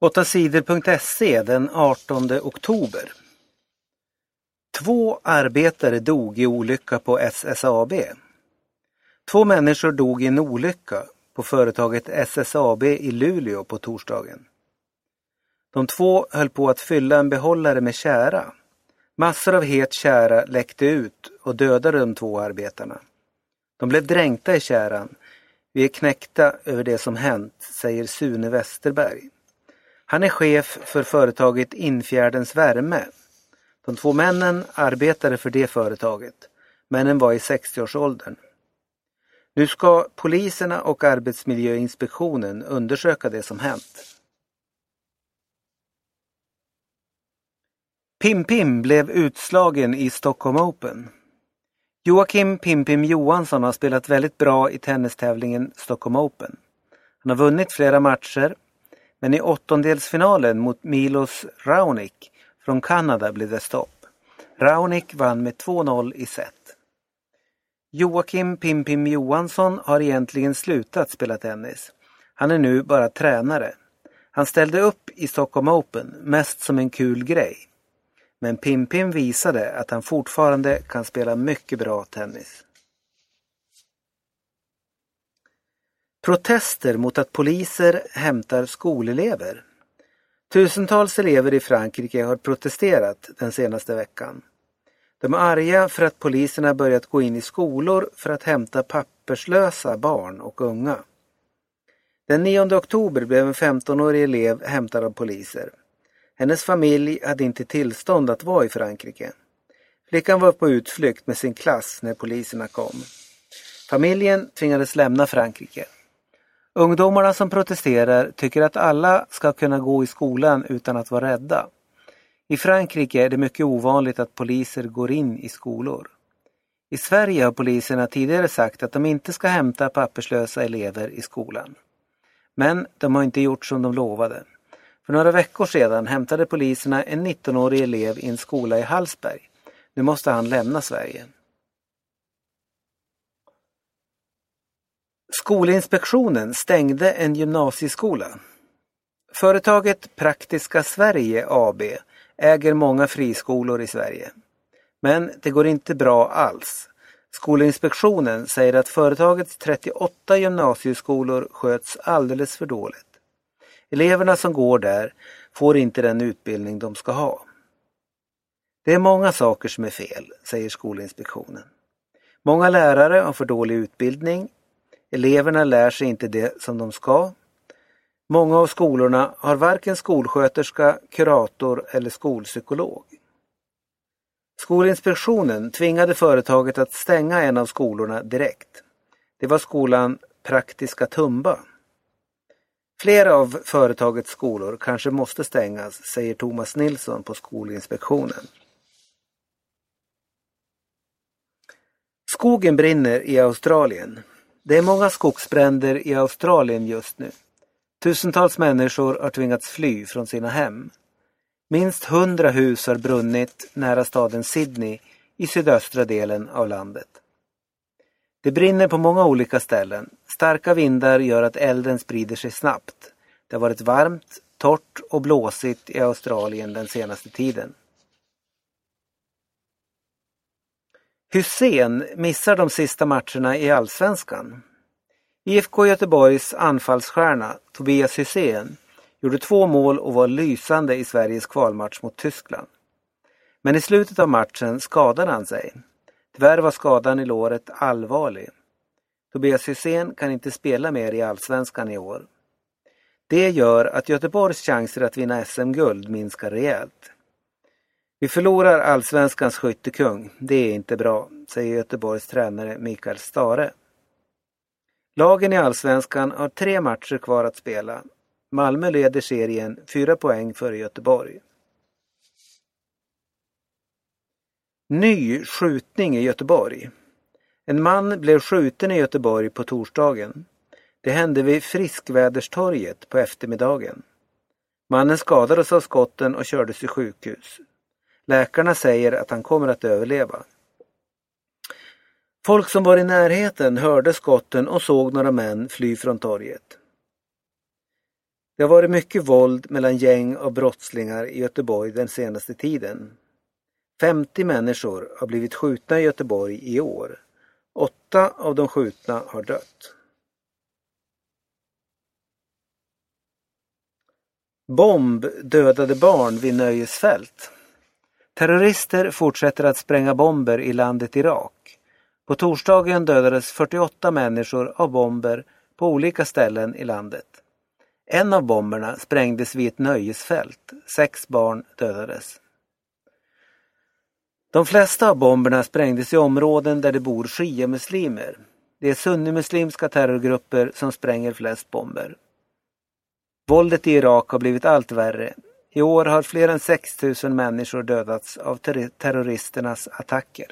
8 sidor.se den 18 oktober. Två arbetare dog i olycka på SSAB. Två människor dog i en olycka på företaget SSAB i Luleå på torsdagen. De två höll på att fylla en behållare med kära. Massor av het kära läckte ut och dödade de två arbetarna. De blev dränkta i käran. Vi är knäckta över det som hänt, säger Sune Westerberg. Han är chef för företaget Infjärdens Värme. De två männen arbetade för det företaget. Männen var i 60-årsåldern. Nu ska poliserna och Arbetsmiljöinspektionen undersöka det som hänt. Pim Pim blev utslagen i Stockholm Open. Joakim Pim Pim Johansson har spelat väldigt bra i tennistävlingen Stockholm Open. Han har vunnit flera matcher, men i åttondelsfinalen mot Milos Raonic från Kanada blev det stopp. Raonic vann med 2-0 i set. Joakim Pimpim Johansson har egentligen slutat spela tennis. Han är nu bara tränare. Han ställde upp i Stockholm Open mest som en kul grej. Men Pimpim visade att han fortfarande kan spela mycket bra tennis. Protester mot att poliser hämtar skolelever. Tusentals elever i Frankrike har protesterat den senaste veckan. De är arga för att poliserna börjat gå in i skolor för att hämta papperslösa barn och unga. Den 9 oktober blev en 15-årig elev hämtad av poliser. Hennes familj hade inte tillstånd att vara i Frankrike. Flickan var på utflykt med sin klass när poliserna kom. Familjen tvingades lämna Frankrike. Ungdomarna som protesterar tycker att alla ska kunna gå i skolan utan att vara rädda. I Frankrike är det mycket ovanligt att poliser går in i skolor. I Sverige har poliserna tidigare sagt att de inte ska hämta papperslösa elever i skolan. Men de har inte gjort som de lovade. För några veckor sedan hämtade poliserna en 19-årig elev i en skola i Hallsberg. Nu måste han lämna Sverige. Skolinspektionen stängde en gymnasieskola. Företaget Praktiska Sverige AB äger många friskolor i Sverige. Men det går inte bra alls. Skolinspektionen säger att företagets 38 gymnasieskolor sköts alldeles för dåligt. Eleverna som går där får inte den utbildning de ska ha. Det är många saker som är fel, säger Skolinspektionen. Många lärare har för dålig utbildning. Eleverna lär sig inte det som de ska. Många av skolorna har varken skolsköterska, kurator eller skolpsykolog. Skolinspektionen tvingade företaget att stänga en av skolorna direkt. Det var skolan Praktiska Tumba. Flera av företagets skolor kanske måste stängas, säger Thomas Nilsson på Skolinspektionen. Skogen brinner i Australien. Det är många skogsbränder i Australien just nu. Tusentals människor har tvingats fly från sina hem. Minst hundra hus har brunnit nära staden Sydney i sydöstra delen av landet. Det brinner på många olika ställen. Starka vindar gör att elden sprider sig snabbt. Det har varit varmt, torrt och blåsigt i Australien den senaste tiden. Hussein missar de sista matcherna i Allsvenskan. IFK Göteborgs anfallsstjärna Tobias Hysén gjorde två mål och var lysande i Sveriges kvalmatch mot Tyskland. Men i slutet av matchen skadade han sig. Tyvärr var skadan i låret allvarlig. Tobias Hysén kan inte spela mer i Allsvenskan i år. Det gör att Göteborgs chanser att vinna SM-guld minskar rejält. Vi förlorar Allsvenskans skyttekung. Det är inte bra, säger Göteborgs tränare Mikael Stare. Lagen i Allsvenskan har tre matcher kvar att spela. Malmö leder serien fyra poäng före Göteborg. Ny skjutning i Göteborg. En man blev skjuten i Göteborg på torsdagen. Det hände vid Friskväderstorget på eftermiddagen. Mannen skadades av skotten och kördes till sjukhus. Läkarna säger att han kommer att överleva. Folk som var i närheten hörde skotten och såg några män fly från torget. Det har varit mycket våld mellan gäng och brottslingar i Göteborg den senaste tiden. 50 människor har blivit skjutna i Göteborg i år. Åtta av de skjutna har dött. Bomb dödade barn vid nöjesfält. Terrorister fortsätter att spränga bomber i landet Irak. På torsdagen dödades 48 människor av bomber på olika ställen i landet. En av bomberna sprängdes vid ett nöjesfält. Sex barn dödades. De flesta av bomberna sprängdes i områden där det bor shia-muslimer. Det är sunnimuslimska terrorgrupper som spränger flest bomber. Våldet i Irak har blivit allt värre. I år har fler än 6 000 människor dödats av ter terroristernas attacker.